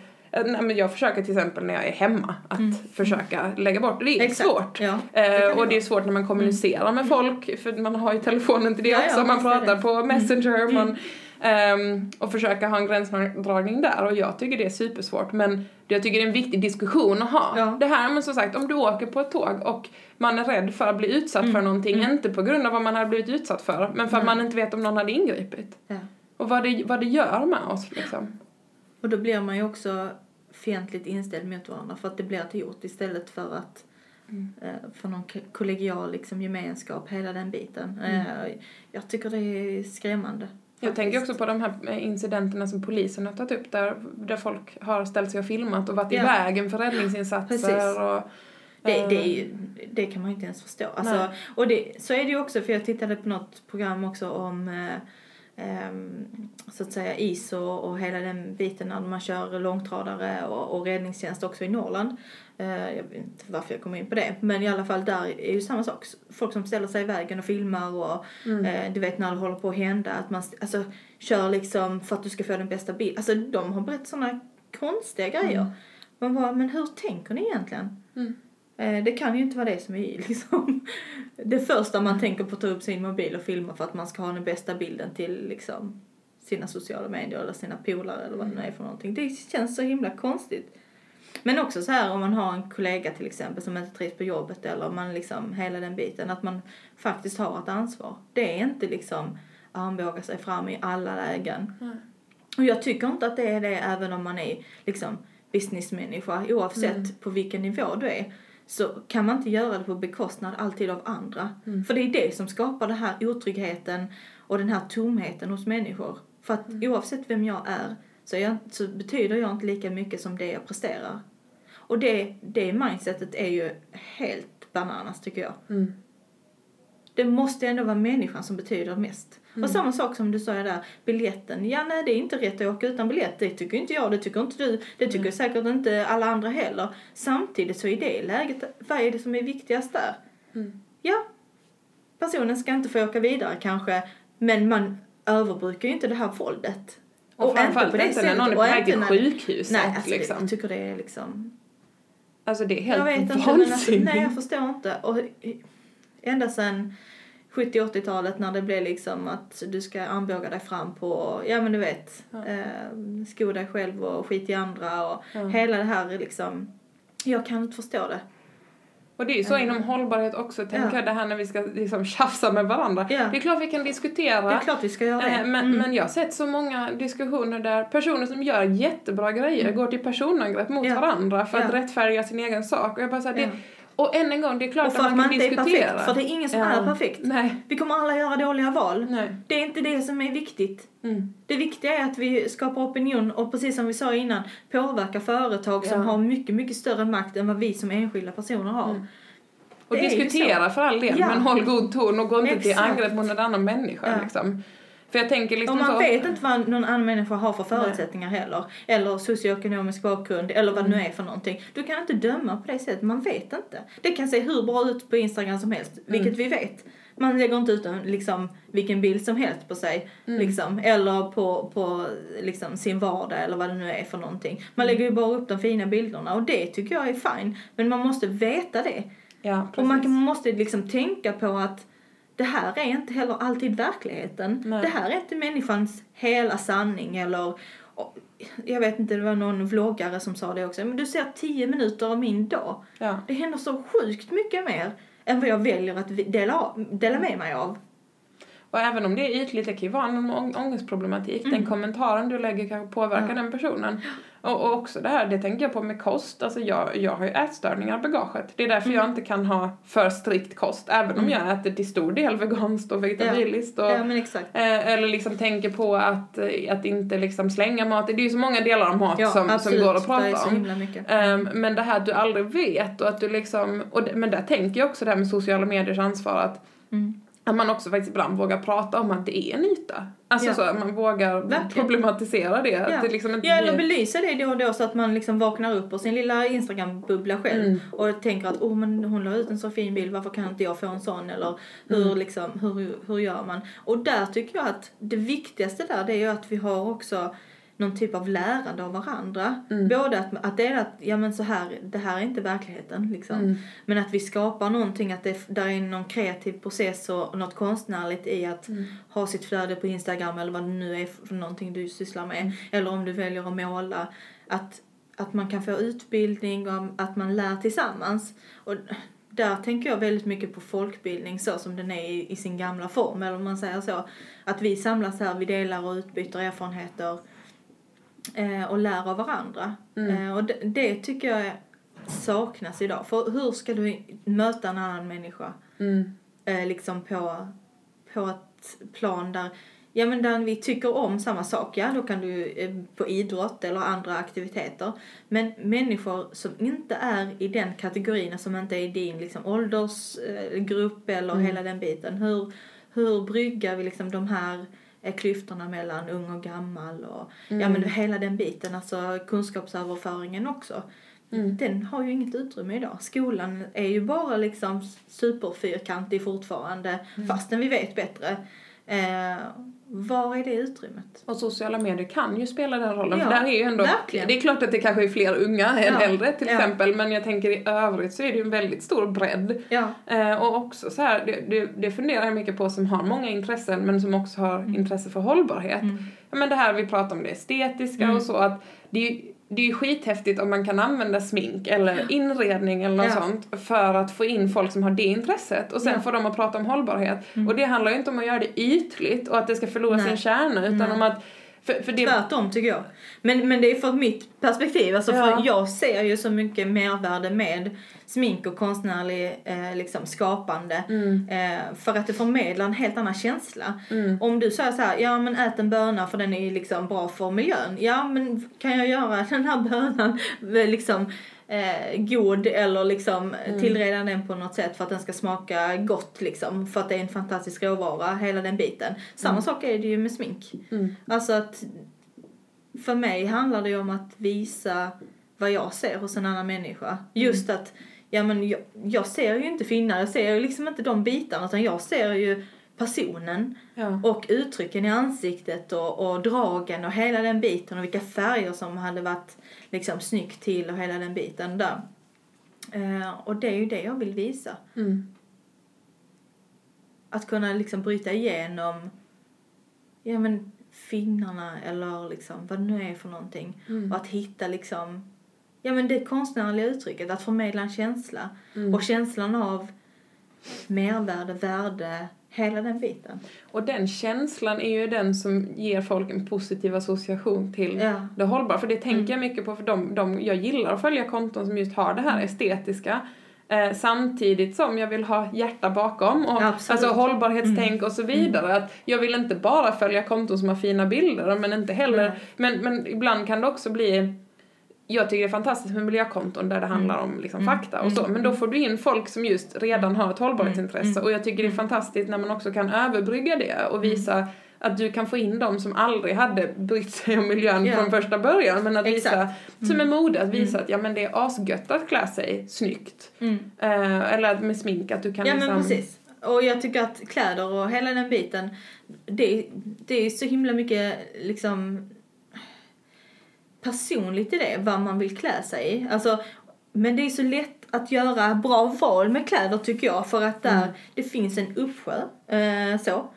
Nej, men jag försöker till exempel när jag är hemma att försöka lägga bort det. Är
Mm. Exakt.
svårt.
Ja, det
Eh,
det
och det är.
Mm.
svårt när man kommunicerar med folk, för man har ju telefonen till det
Ja, ja,
också. man
visst är
pratar
det.
på Messenger, man, ehm, och försöka ha en gränsdragning där. Och jag tycker det är supersvårt, men jag tycker det är en viktig diskussion att ha.
Ja.
Det här, men som sagt, om du åker på ett tåg och man är rädd för att bli utsatt
Mm.
för någonting, inte på grund av vad man hade blivit utsatt för, men för att
Nej.
man inte vet om någon hade ingripit.
Ja.
Och vad det, vad det gör med oss liksom.
Och då blir man ju också fientligt inställd mot varandra för att det blir ett hot istället för att
Mm.
eh, för någon kollegial liksom, gemenskap, hela den biten.
Mm.
Eh, jag tycker det är skrämmande.
Jag tänker också på de här eh, incidenterna som polisen har tagit upp där, där folk har ställt sig och filmat och varit i
Ja.
vägen för räddningsinsatser
Precis.
och...
Det, det,
eh,
ju, det kan man ju inte ens förstå. Alltså, och det, så är det ju också, för jag tittade på något program också om eh, ehm, så att säga is och, och hela den biten när man kör långtradare och, och räddningstjänst också i Norrland. Eh, jag vet inte varför jag kom in på det, men i alla fall där är ju samma sak. Folk som ställer sig i vägen och filmar och
Mm.
eh, du vet när det håller på att hända att man alltså, kör liksom för att du ska få den bästa bilden. Alltså de har berättat sådana konstiga grejer.
Mm.
Man bara, men hur tänker ni egentligen?
Mm.
Eh, Det kan ju inte vara det som är liksom det första man tänker på att ta upp sin mobil och filma för att man ska ha den bästa bilden till liksom sina sociala medier eller sina polare eller vad det nu är för någonting. Det känns så himla konstigt. Men också så här om man har en kollega till exempel som inte trivs på jobbet eller man liksom hela den biten att man faktiskt har ett ansvar. Det är inte liksom armbåga sig fram i alla lägen.
Nej.
Och jag tycker inte att det är det även om man är liksom businessmänniska oavsett
Mm.
på vilken nivå du är så kan man inte göra det på bekostnad alltid av andra.
Mm.
För det är det som skapar den här otryggheten och den här tomheten hos människor. För att
Mm.
oavsett vem jag är så, jag, så betyder jag inte lika mycket som det jag presterar. Och det, det mindsetet är ju helt bananas tycker jag.
Mm.
Det måste ändå vara människan som betyder mest.
Mm.
Och samma sak som du sa där, biljetten. Ja, nej, det är inte rätt att åka utan biljett. Det tycker inte jag, det tycker inte du, det tycker
Mm.
säkert inte alla andra heller. Samtidigt så i det läget, vad är det som är viktigast där?
Mm.
Ja, personen ska inte få åka vidare kanske, men man överbrukar ju inte det här våldet.
Och, framförallt inte, när någon är på
och
väg
inte
till sjukhuset
Nej, alltså,
liksom.
jag tycker det är liksom...
Alltså det är
Jag vet
helt
inte, men alltså,
vansinnigt.
nej jag förstår inte. Och ända sedan 70-80-talet när det blev liksom att du ska armbåga dig fram på, ja men du vet,
Ja.
eh, sko dig själv och skit i andra och
Ja.
hela det här liksom, jag kan inte förstå det.
Och det är ju så
Mm.
inom hållbarhet också, tänker
Ja.
jag, det här när vi ska liksom tjafsa med varandra.
Ja.
Det är klart vi kan diskutera.
Det är klart vi ska göra det.
Eh, Men,
Mm.
men jag har sett så många diskussioner där personer som gör jättebra grejer går till personangrepp mot
Mm. Ja.
varandra för att rättfärdiga sin egen sak. Och jag bara
Ja.
det, och än en gång, det är klart
och för
att man
man
kan
är
diskutera.
perfekt, för det är ingen som
Ja.
är perfekt.
Nej.
Vi kommer alla göra dåliga val.
Nej.
Det är inte det som är viktigt.
Mm.
Det viktiga är att vi skapar opinion och precis som vi sa innan påverkar företag som
Ja.
har mycket, mycket större makt än vad vi som enskilda personer har.
Mm. Och
Det
diskutera för all del,
Ja.
men håll god ton och gå inte till
Exakt.
angrepp mot en annan människa liksom. För jag tänker liksom
Och man
så...
vet inte vad någon annan människa har för förutsättningar heller. Eller socioekonomisk bakgrund, eller vad det nu
Mm.
är för någonting. Du kan inte döma på det sättet, man vet inte. Det kan se hur bra ut på Instagram som helst, vilket
Mm.
vi vet. Man lägger inte ut liksom, vilken bild som helst på sig,
Mm.
liksom. Eller på, på liksom, sin vardag, eller vad det nu är för någonting. Man
Mm.
lägger ju bara upp de fina bilderna och det tycker jag är fine. Men man måste veta det.
Ja.
Och man måste liksom tänka på att det här är inte heller alltid verkligheten.
Nej.
Det här är inte människans hela sanning eller jag vet inte, det var någon vloggare som sa det också. Men du ser tio minuter av min dag.
Ja.
Det händer så sjukt mycket mer än vad jag väljer att dela, dela med mig av.
Och även om det är ytligt, det kan ju vara ång- ångestproblematik. Den
Mm.
kommentaren du lägger kanske påverkar
Ja.
den personen. Och, och också det här, det tänker jag på med kost. Alltså jag, jag har ju ätstörningar i bagaget. Det är därför
Mm.
jag inte kan ha för strikt kost. Även om
Mm.
jag äter till stor del veganskt och vegetabiliskt. Och,
Ja
eh, eller liksom tänker på att, eh, att inte liksom slänga mat. Det är ju så många delar av mat
Ja
som, som går att prata om. Ehm, men det här att du aldrig vet och att du liksom, och det, men där tänker jag också det här med sociala mediers ansvar att
Mm.
Att man också faktiskt ibland vågar prata om att det är en yta. Alltså
Ja.
så att man vågar
Verkligen.
problematisera det.
Ja.
Att det liksom inte
Ja, eller
blir...
belysa det då och då så att man liksom vaknar upp på sin lilla Instagram-bubbla själv
Mm.
och tänker att oh, men hon la ut en så fin bild, varför kan inte jag få en sån? Eller hur,
Mm.
liksom, hur, hur gör man? Och där tycker jag att det viktigaste där det är ju att vi har också någon typ av lärande av varandra.
Mm.
Både att, att det är att, ja men så här, det här är inte verkligheten liksom.
Mm.
Men att vi skapar någonting, att det där är någon kreativ process och något konstnärligt i att
Mm.
ha sitt flöde på Instagram eller vad det nu är för någonting du sysslar med. Eller om du väljer att måla. Att, att man kan få utbildning och att man lär tillsammans. Och där tänker jag väldigt mycket på folkbildning så som den är i, i sin gamla form, eller om man säger så. Att vi samlas här, vi delar och utbyter erfarenheter. Eh, och lär av varandra. Eh, och det, det tycker jag saknas idag. För hur ska du möta en annan människa
Mm.
eh, liksom på, på ett plan där, ja, men där vi tycker om samma sak? Ja, då kan du på idrott eller andra aktiviteter. Men människor som inte är i den kategorin, som inte är i din liksom, åldersgrupp eller hela den biten. Hur, hur bryggar vi liksom de här klyftorna mellan ung och gammal och ja men hela den biten, alltså kunskapsöverföringen också. Den har ju inget utrymme idag. Skolan är ju bara liksom superfyrkantig fortfarande fastän vi vet bättre. Eh, var är det utrymmet?
Och sociala medier kan ju spela den rollen.
Ja,
för där är ju ändå,
verkligen.
det är klart att det kanske är fler unga än
Ja,
äldre till
ja.
exempel. Men jag tänker i övrigt så är det ju en väldigt stor bredd. Eh, och också så här, det, det, det funderar jag mycket på som har många intressen men som också har
Mm.
intresse för hållbarhet. Ja, men det här vi pratar om det estetiska
Mm.
och så att det är det är ju skithäftigt om man kan använda smink eller inredning eller något
Ja.
sånt för att få in folk som har det intresset och sen
Ja.
få dem att prata om hållbarhet. Och det handlar ju inte om att göra det ytligt och att det ska förlora
Nej.
sin kärna utan
Nej.
om att för, för det,
tvärtom tycker jag. Men, men det är från mitt perspektiv. Alltså
Ja.
för jag ser ju så mycket mervärde med smink och konstnärlig eh, liksom skapande.
Mm.
Eh, för att det förmedlar en helt annan känsla. Om du säger så här, ja men ät en böna för den är liksom bra för miljön. Ja men kan jag göra den här bönan liksom eh, god eller liksom
Mm.
tillreda den på något sätt för att den ska smaka gott liksom. För att det är en fantastisk råvara, hela den biten. Samma
Mm.
sak är det ju med smink. Alltså att för mig handlar det ju om att visa vad jag ser hos en annan människa. Just att, ja men jag, jag ser ju inte finnar, jag ser ju liksom inte de bitarna utan jag ser ju personen
ja.
och uttrycken i ansiktet och, och dragen och hela den biten och vilka färger som hade varit liksom snyggt till och hela den biten där. Eh, och det är ju det jag vill visa.
Mm.
Att kunna liksom bryta igenom ja men finnarna eller liksom vad det nu är för någonting. Och att hitta liksom ja men det konstnärliga uttrycket, att förmedla en känsla. Och känslan av mervärde, värde, hela den biten.
Och den känslan är ju den som ger folk en positiv association till
Ja. Mm.
det hållbara. För det tänker jag mycket på, för de, de, jag gillar att följa konton som just har det här estetiska. Eh, samtidigt som jag vill ha hjärta bakom och
Absolut.
alltså hållbarhetstänk och så vidare. Att jag vill inte bara följa konton som har fina bilder men inte heller,
Nej.
men, men ibland kan det också bli jag tycker det är fantastiskt med miljökonton där det handlar om liksom fakta och så, men då får du in folk som just redan har ett hållbarhetsintresse och jag tycker det är fantastiskt när man också kan överbrygga det och visa att du kan få in dem som aldrig hade brytt sig om miljön
Ja.
från första början men att visa,
Exakt.
som är mode, att visa att ja men det är asgött att klä sig snyggt.
Mm.
Eh, eller med smink att du kan
Ja
liksom...
men precis. Och jag tycker att kläder och hela den biten, det, det är så himla mycket liksom personligt i det, vad man vill klä sig i. Alltså, men det är så lätt att göra bra val med kläder tycker jag, för att där, det finns en uppsjö, eh, så.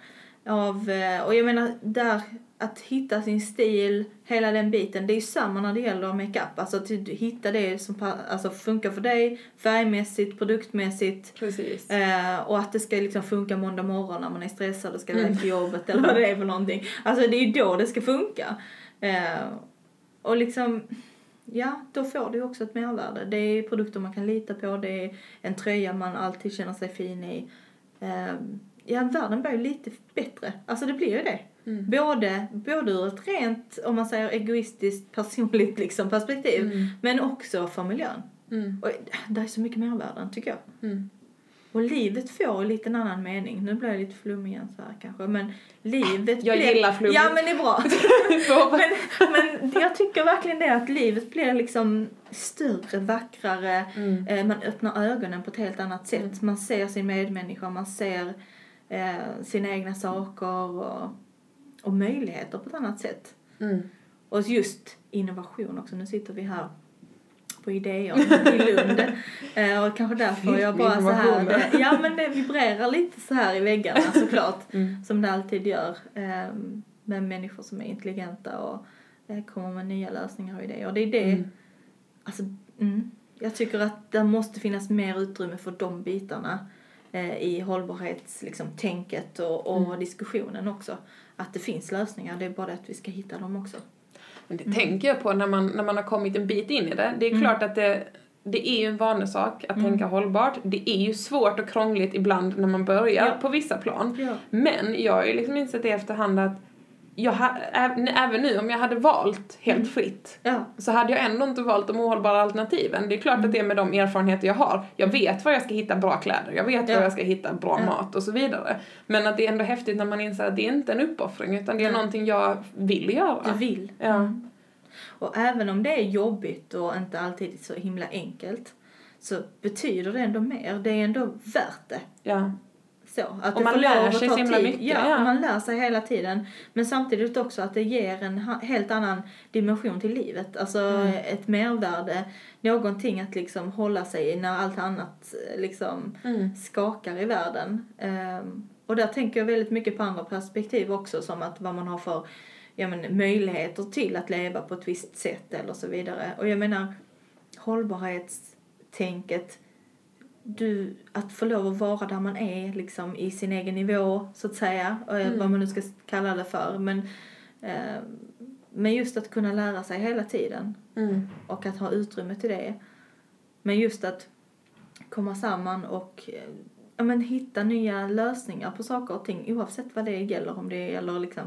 Av, eh, och jag menar, där, att hitta sin stil, hela den biten, det är ju samma när det gäller makeup. Alltså att du hittar det som alltså, funkar för dig, färgmässigt, produktmässigt.
Precis.
Eh, och att det ska liksom funka måndag morgon när man är stressad och ska iväg till jobbet eller vad det är för någonting. Alltså det är ju då det ska funka. Eh, och liksom, ja, då får du också ett mervärde. Det är produkter man kan lita på, det är en tröja man alltid känner sig fin i. Eh, ja, världen blir ju lite bättre. Alltså det blir ju det. Både, både ur ett rent, om man säger egoistiskt, personligt liksom perspektiv, men också för miljön.
Mm.
Och det är så mycket mervärden tycker jag.
Mm.
Och livet får en annan mening. Nu blir jag lite flummig igen så här kanske. Men livet
Jag
blir...
gillar flummigt.
Ja men det är bra. Men, men jag tycker verkligen det att livet blir liksom större, vackrare.
Mm.
Eh, man öppnar ögonen på ett helt annat sätt. Man ser sin medmänniska, man ser eh, sina egna saker och, och möjligheter på ett annat sätt.
Mm.
Och just innovation också. Nu sitter vi här på Ideon i Lund. Eh, och kanske därför jag bara så här, ja men det vibrerar lite så här i väggarna såklart.
Mm.
Som det alltid gör. Eh, med människor som är intelligenta och eh, kommer med nya lösningar och idéer. Och det är det,
Mm.
alltså, mm, jag tycker att det måste finnas mer utrymme för de bitarna eh, i hållbarhetstänket liksom, och, och
Mm.
diskussionen också. Att det finns lösningar, det är bara det att vi ska hitta dem också.
Men det tänker jag på när man, när man har kommit en bit in i det. Det är
Mm.
klart att det, det är ju en vanesak att tänka hållbart. Det är ju svårt och krångligt ibland när man börjar
Ja.
på vissa plan.
Ja.
Men jag har ju liksom insett det efterhand att jag även nu om jag hade valt helt
Mm.
fritt
Ja.
så hade jag ändå inte valt de ohållbara alternativen. Det är klart att det är med de erfarenheter jag har. Jag vet var jag ska hitta bra kläder, jag vet
Ja.
var jag ska hitta bra
Ja.
mat och så vidare. Men att det är ändå häftigt när man inser att det är inte en uppoffring utan det är
Nej.
någonting jag vill göra.
Du vill.
Ja.
Och även om det är jobbigt och inte alltid så himla enkelt så betyder det ändå mer. Det är ändå värt det.
Ja.
Så, att
Och man lär sig så himla
tid.
mycket,
Ja,
ja.
man lär sig hela tiden. Men samtidigt också att det ger en helt annan dimension till livet. Alltså
Mm.
ett mervärde, någonting att liksom hålla sig i när allt annat eh, liksom
Mm.
skakar i världen. Ehm, och där tänker jag väldigt mycket på andra perspektiv också som att vad man har för ja, men, möjligheter till att leva på ett visst sätt eller så vidare. Och jag menar hållbarhetstänket du, att få lov att vara där man är liksom i sin egen nivå så att säga, och
Mm.
vad man nu ska kalla det för. Men, eh, men just att kunna lära sig hela tiden
Mm.
och att ha utrymme till det. Men just att komma samman och eh, ja, men hitta nya lösningar på saker och ting oavsett vad det gäller. Om det gäller liksom,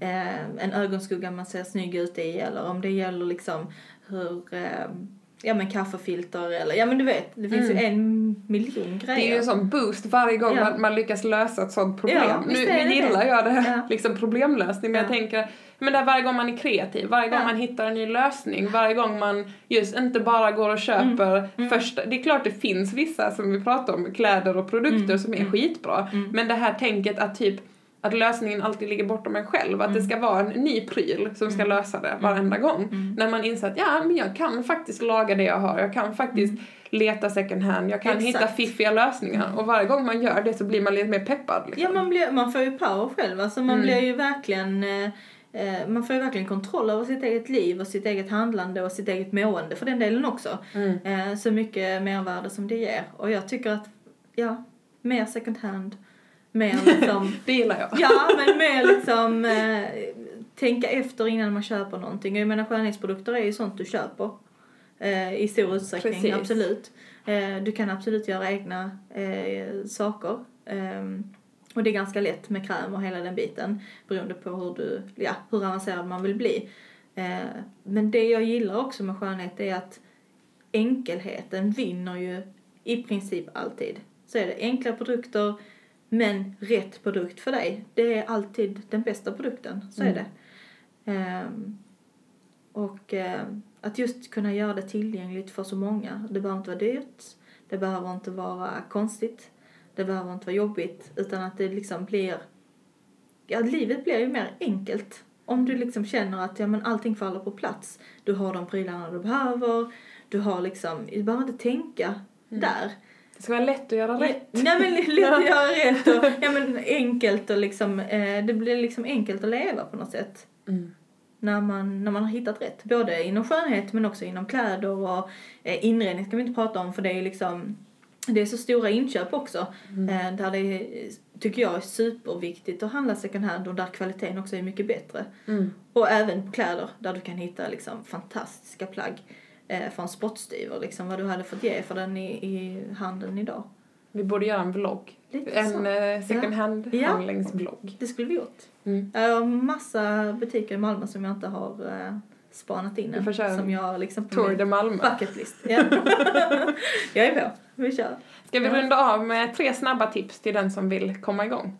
eh, en ögonskugga man ser snygg ut i eller om det gäller liksom hur eh, Ja men kaffefilter eller ja men du vet det finns ju en miljon grejer.
Det är ju en sån boost varje gång
Ja.
man, man lyckas lösa ett sånt problem.
Ja,
nu, nu gillar
det.
jag det här,
Ja.
liksom problemlösning, men jag
Ja.
tänker men det är varje gång man är kreativ, varje gång man hittar en ny lösning, varje gång man just inte bara går och köper
Mm.
första, det är klart det finns vissa som vi pratar om, kläder och produkter
Mm.
som är
Mm.
skitbra,
Mm.
men det här tänket att typ att lösningen alltid ligger bortom en själv, att det ska vara en ny pryl som ska
Mm.
lösa det varenda gång.
Mm.
När man inser att ja, men jag kan faktiskt laga det jag har, jag kan faktiskt leta second hand, jag kan
Mm. Exakt.
hitta fiffiga lösningar och varje gång man gör det så blir man lite mer peppad. Liksom.
Ja, man, blir, man får ju power själv. Alltså man
Mm.
blir ju verkligen... Eh, eh, man får ju verkligen kontroll över sitt eget liv och sitt eget handlande och sitt eget mående för den delen också.
Mm.
Eh, så mycket mervärde som det ger. Och jag tycker att, ja, mer second hand. Mer liksom...
Det gillar jag.
ja, men mer liksom eh, tänka efter innan man köper någonting. Jag menar skönhetsprodukter är ju sånt du köper. Eh, I stor utsträckning,
Precis.
absolut. Eh, du kan absolut göra egna eh, saker. Ehm, och det är ganska lätt med kräm och hela den biten. Beroende på hur, du, ja, hur avancerad man vill bli. Eh, men det jag gillar också med skönhet är att enkelheten vinner ju i princip alltid. Så är det enkla produkter men rätt produkt för dig. Det är alltid den bästa produkten. Så är
Mm.
det. Ehm, och ehm, att just kunna göra det tillgängligt för så många. Det behöver inte vara dyrt. Det behöver inte vara konstigt. Det behöver inte vara jobbigt. Utan att det liksom blir... Ja, livet blir ju mer enkelt. Om du liksom känner att ja, men allting faller på plats. Du har de prylarna du behöver. Du har liksom... Du behöver inte tänka där.
Det ska vara lätt att göra rätt.
Nej men lite att göra rätt och ja, men enkelt och liksom, eh, det blir liksom enkelt att leva på något sätt.
Mm.
När man, när man har hittat rätt. Både inom skönhet men också inom kläder och eh, inredning ska vi inte prata om för det är liksom, det är så stora inköp också.
Mm.
Eh, där det är, tycker jag är superviktigt att handla second hand och där kvaliteten också är mycket bättre.
Mm.
Och även på kläder där du kan hitta liksom fantastiska plagg eh, från spottstyver liksom vad du hade fått ge för den i, i handeln idag.
Vi borde göra en vlogg.
Lite
En
så.
eh, second
Ja.
hand-handlingsblogg.
Det skulle vi gjort.
Mm.
Jag har massa butiker i Malmö som jag inte har eh, spanat in
Vi
än. Som jag liksom på
Tour de Malmö.
bucket list. Ja. jag är på. Vi kör.
Ska vi
Ja.
runda av med tre snabba tips till den som vill komma igång?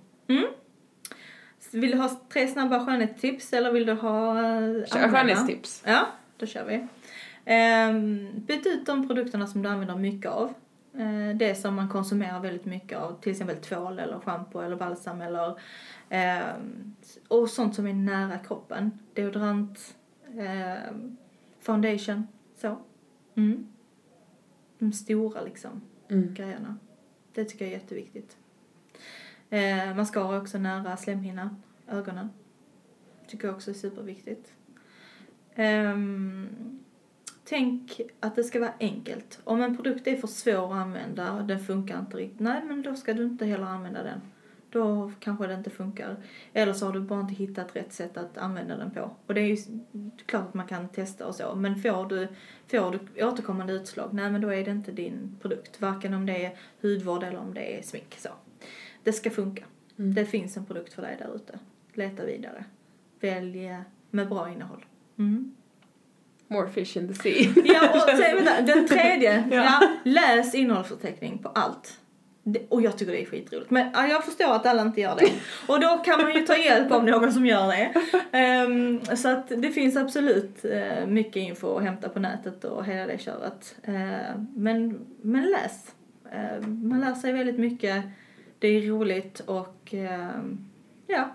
Vill du ha tre snabba skönhetstips eller vill du ha
Kör skönhetstips.
Ja, då kör vi. Um, byt ut de produkterna som du använder mycket av. Eh, det som man konsumerar väldigt mycket av, till exempel tvål eller schampo eller balsam eller ehm, och sånt som är nära kroppen. Deodorant, ehm, foundation, så. Mm. De stora liksom
Mm.
grejerna. Det tycker jag är jätteviktigt. Eh, mascara också nära slemhinnan, ögonen. Tycker jag också är superviktigt. Ehm, tänk att det ska vara enkelt. Om en produkt är för svår att använda den funkar inte riktigt, nej men då ska du inte heller använda den. då kanske det inte funkar. Eller så har du bara inte hittat rätt sätt att använda den på. Och det är ju klart att man kan testa och så, men får du, får du återkommande utslag, nej men då är det inte din produkt. Varken om det är hudvård eller om det är smink. Så. Det ska funka.
Mm.
Det finns en produkt för dig där ute. Leta vidare. Välj eh, med bra innehåll. Mm.
More fish in the sea.
Ja, och sen, vänta, den tredje.
Ja.
ja. läs innehållsförteckning på allt. Det, och jag tycker det är skitroligt. Men ja, jag förstår att alla inte gör det. Och då kan man ju ta hjälp av någon som gör det. Ehm, så att det finns absolut eh, mycket info att hämta på nätet och hela det köret. Eh, men, men läs. Eh, man lär sig väldigt mycket. Det är roligt och ja,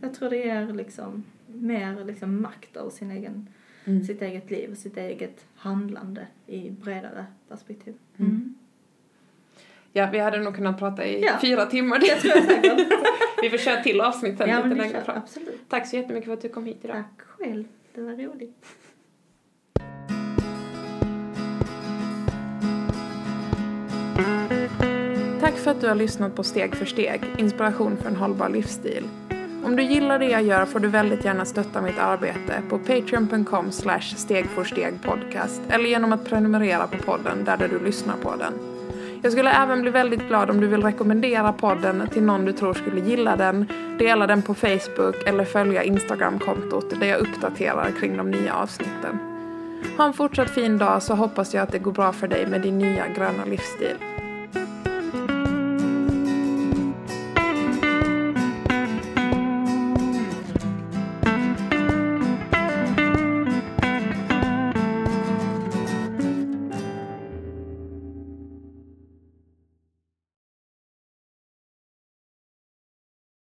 jag tror det ger liksom mer liksom makt över sin egen
Mm.
sitt eget liv och sitt eget handlande i bredare perspektiv.
Mm. Ja, vi hade nog kunnat prata i
Ja.
fyra timmar.
Det tror jag säkert.
vi får köra till avsnitt sen
ja,
lite längre fram.
absolut.
Tack så jättemycket för att du kom hit idag.
Tack själv. Det var roligt.
Tack för att du har lyssnat på Steg för steg, inspiration för en hållbar livsstil. Om du gillar det jag gör får du väldigt gärna stötta mitt arbete på patreon.com stegforstegpodcast podcast eller genom att prenumerera på podden där du lyssnar på den. Jag skulle även bli väldigt glad om du vill rekommendera podden till någon du tror skulle gilla den, dela den på Facebook eller följa Instagram-kontot där jag uppdaterar kring de nya avsnitten. Ha en fortsatt fin dag så hoppas jag att det går bra för dig med din nya gröna livsstil.